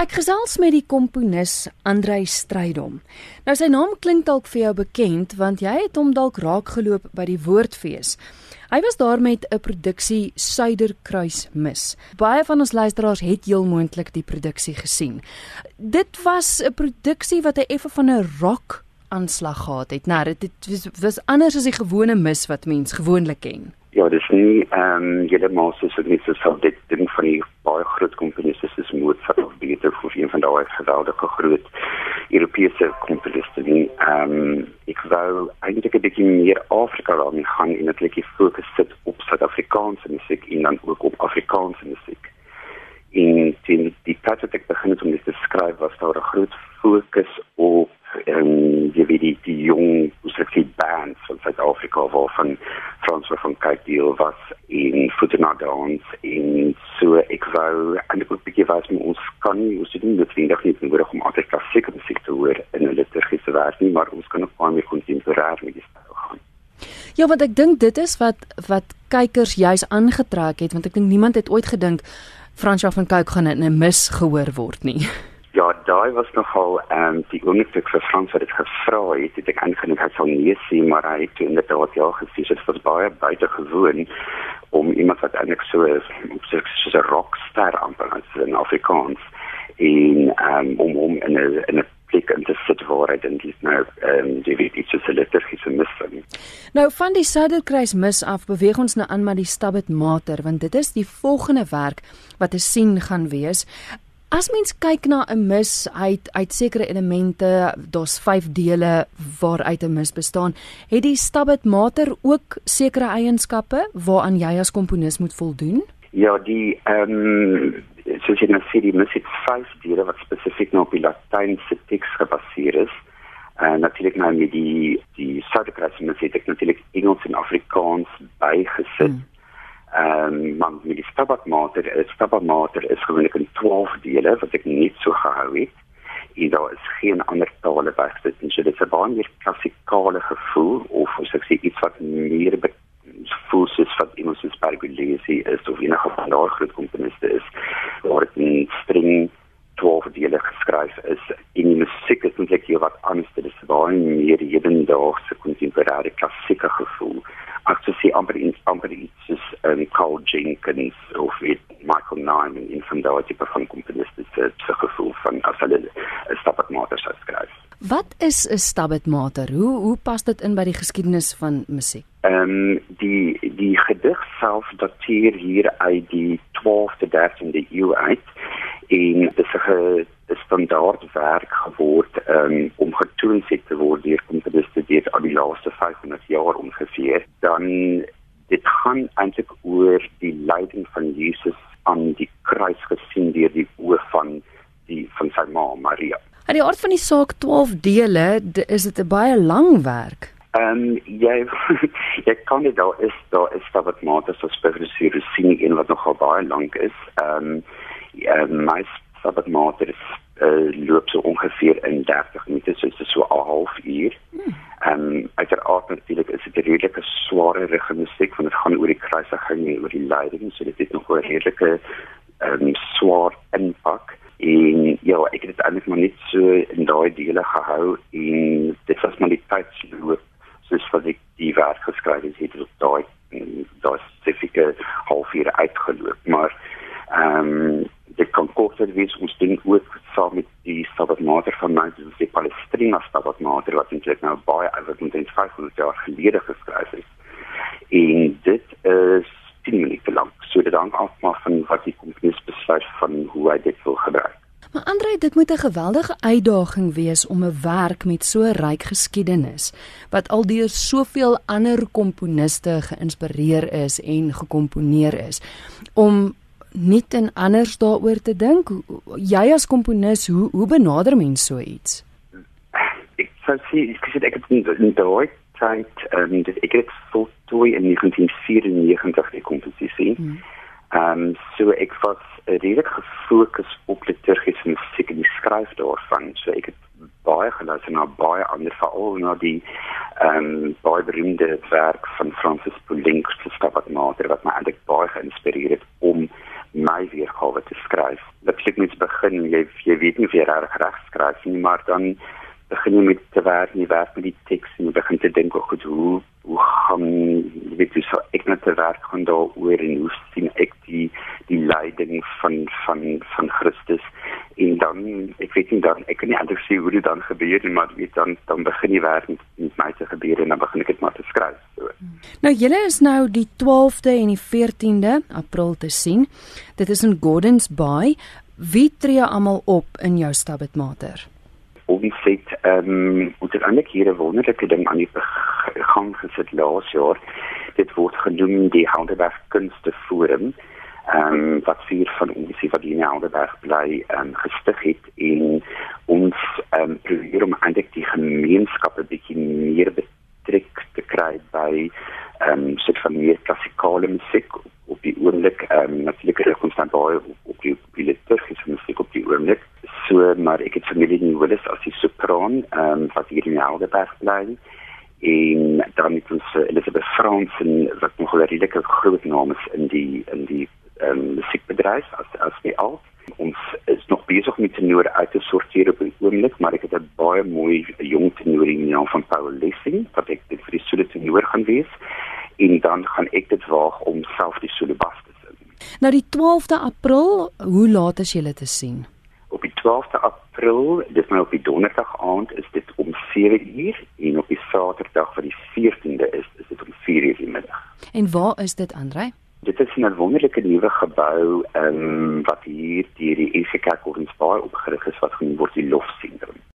Ek gesels met die komponis Andrei Strydom. Nou sy naam klink dalk vir jou bekend want jy het hom dalk raakgeloop by die Woordfees. Hy was daar met 'n produksie Suiderkruis Mis. Baie van ons luisteraars het heel moontlik die produksie gesien. Dit was 'n produksie wat 'n effe van 'n rock aanslag gehad het. Nou, dit was, was anders as die gewone mis wat mens gewoonlik ken. Ja, dis nie ehm um, heeltemal soos dit net so dit ding van die baie groot komponiste soos Mozart of Beethoven of een van daai geweldige groot Europese komponiste nie. Ehm um, ek wou eintlik 'n bietjie meer Afrika daarin gaan en net net fokus sit op Suid-Afrikaanse musiek en dan ook op Afrikaanse musiek. En die die pad wat ek begin het om dit te skryf was daar 'n groot fokus op ehm, jy weet die, die jong musiek bands van Suid-Afrika waarvan Frans van Kyk deel was in Futenadons in so ek wou en ek wil bietjie wys met ons kan nie ons doen dit vandag nie nodig om altyd klassieke musiek te hoor in 'n liturgiese werk nie maar ons kan ook baie meer kontemporêr met styl gaan. Ja, want ek dink dit is wat wat kykers juis aangetrek het want ek dink niemand het ooit gedink Frans van Kyk gaan in 'n mis gehoor word nie. Ja, daai was nogal ehm um, die oomblik vir Frans wat dit gevra het, het ek aangeneem hy sou nie sien maar hy het inderdaad ja gesê dit was baie buitengewoon om iemand wat eintlik so is, so 'n rockstar amper as in Afrikaans en ehm um, om hom in 'n in 'n plek in te sit waar hy dink is nou ehm die weet iets so liturgiese missie. Nou van die Suiderkruis mis af beweeg ons nou aan met die Stabat Mater want dit is die volgende werk wat te sien gaan wees. As mens kyk na 'n mis uit uit sekere elemente, daar's 5 dele waaruit 'n mis bestaan, het die Stabat Mater ook sekere eienskappe waaraan jy as komponis moet voldoen? Ja, die ehm um, soos jy nou sê, die mis het 5 dele wat spesifiek nou op die Latynse teks gebaseer is. En uh, natuurlik nou met die die Suiderkruis mis het ek natuurlik Engels en Afrikaans bygesit. Hmm met die stabakmater, die stabakmater is gewoonlik in 12 dele wat ek net so gehou het. En daar is geen ander tale bygesit nie. So dit is 'n baie meer klassikale gevoel of as ek sê iets wat meer voel soos wat iemand soos Bargulesi is of enige van daai groot komponiste is. Waar dit in string 12 dele geskryf is en die musiek is eintlik hier wat anders. Dit is baie meer hedendaagse kontemporêre klassieke gevoel as te sê amper iets amper iets soos um, Carl Jenkins of weet Michael Nyman in van daardie tipe van komponiste se se gevoel van as hulle 'n stabatmater sou skryf. Wat is 'n stabatmater? Hoe hoe pas dit in by die geskiedenis van musiek? Ehm um, die die gedig self dateer hier uit die 12de 13de eeu uit en dit is 'n standaard werk geword um, om getoon te word deur komponiste deur al die laaste 500 jaar ongeveer dan dit gaan eintlik oor die lyding van Jesus aan die kruis gesien deur die oë van die van sy ma Maria. Aan die aard van die saak 12 dele, is dit 'n baie lang werk. Ehm um, jy jy kan dit daar is daar is daar wat maats so spesifiseer sien een wat nogal baie lank is. Ehm um, ja, my sabbatmaat is uh, loop so ongeveer in 30 minute so dis so 'n halfuur. Hmm. Ehm um, uiteraard natuurlik is dit 'n redelike sware rig musiek want dit gaan oor die kruisiging en oor die lyding so dit het nog 'n redelike ehm um, swaar impak en ja ek het eintlik maar net so in daai dele gehou en dit was maar die tyd loop soos wat ek die werk geskryf het het dit daai daai spesifieke halfuur uitgeloop. Maar ehm um, dit kan korter wees. Ons doen ook saam met die Sabbatmater van my dis die Palestrina Sabbatmater wat eintlik nou baie oud met 500 jaar gelede geskryf is. En dit is 10 minute lank. So dit hang af maar van wat die komponis besluit van hoe hy dit wil gebruik Maar Andre, dit moet 'n geweldige uitdaging wees om 'n werk met so ryk geskiedenis wat al deur soveel ander komponiste geïnspireer is en gekomponeer is om net en anders daaroor te dink. Jy as komponis, hoe hoe benader mens so iets? Ek sou sê ek sê ek het in daai tyd en um, ek het voltooi in 1994 die komposisie. Hmm. Ehm um, so ek was redelik gefokus op liturgiese musiek en die skryf daarvan. So ek het baie geluister na baie ander veral na die ehm um, baie beroemde werk van Francis Poulenc se Stabat Mater wat my eintlik baie geïnspireer het om my weergawe te skryf. natuurlik moet begin jy jy weet nie of jy reg reg skryf nie maar dan begin jy met te werk nie werk met die teks en jy begin te dink oor goed hoe hoe gaan jy weet jy so ek net te werk gaan daaroor en hoe sien ek die die lyding van van van Christus? En dan ek weet nie dan ek kan nie eintlik sê hoe dit dan gebeur nie maar weet dan dan begin jy werk met, met my te gebeur en dan begin ek dit maar te skryf so. Nou julle is nou die 12de en die 14de April te sien. Dit is in Gordons Bay. Wie tree almal op in jou stabbatmater ons het ehm um, ons het eintlik hier 'n wonderlike ding aan die gang gesit laas jaar. Dit word genoem die Houderberg Kunste Forum. Ehm um, wat vier van ons wat die Houderberg bly ehm um, gestig het en ons ehm um, probeer om eintlik die gemeenskappe bietjie meer betrek te kry by ehm um, sit van meer klassikale musiek op die oomblik ehm um, natuurlik is konstant baie op die op die liturgiese musiek op die oomblik so maar ek het familie in Willis as die sopran ehm um, wat hier in Helderberg bly en dan het ons uh, Elizabeth Fransen wat nog 'n redelike groot naam is in die in die ehm um, musiekbedryf as as my al ons is nog besig met tenore uit te sorteer op die oomblik maar ek het 'n baie mooi jong tenor in naam van Paul Lessing wat ek dit vir die solo tenor gaan wees en dan gaan ek dit waag om self die solo bas te sing. Nou die 12de April, hoe laat is jy te sien? Op die 12de April, dis nou op die donderdag aand is dit om 7uur en op die Saterdag vir die 14de is, is dit om 4uur die middag. En waar is dit, Andrei? Dit is 'n wonderlike nuwe gebou um, wat hier deur die EFK Kerk Ordensbaai opgerig is wat genoem word die Lofsentrum.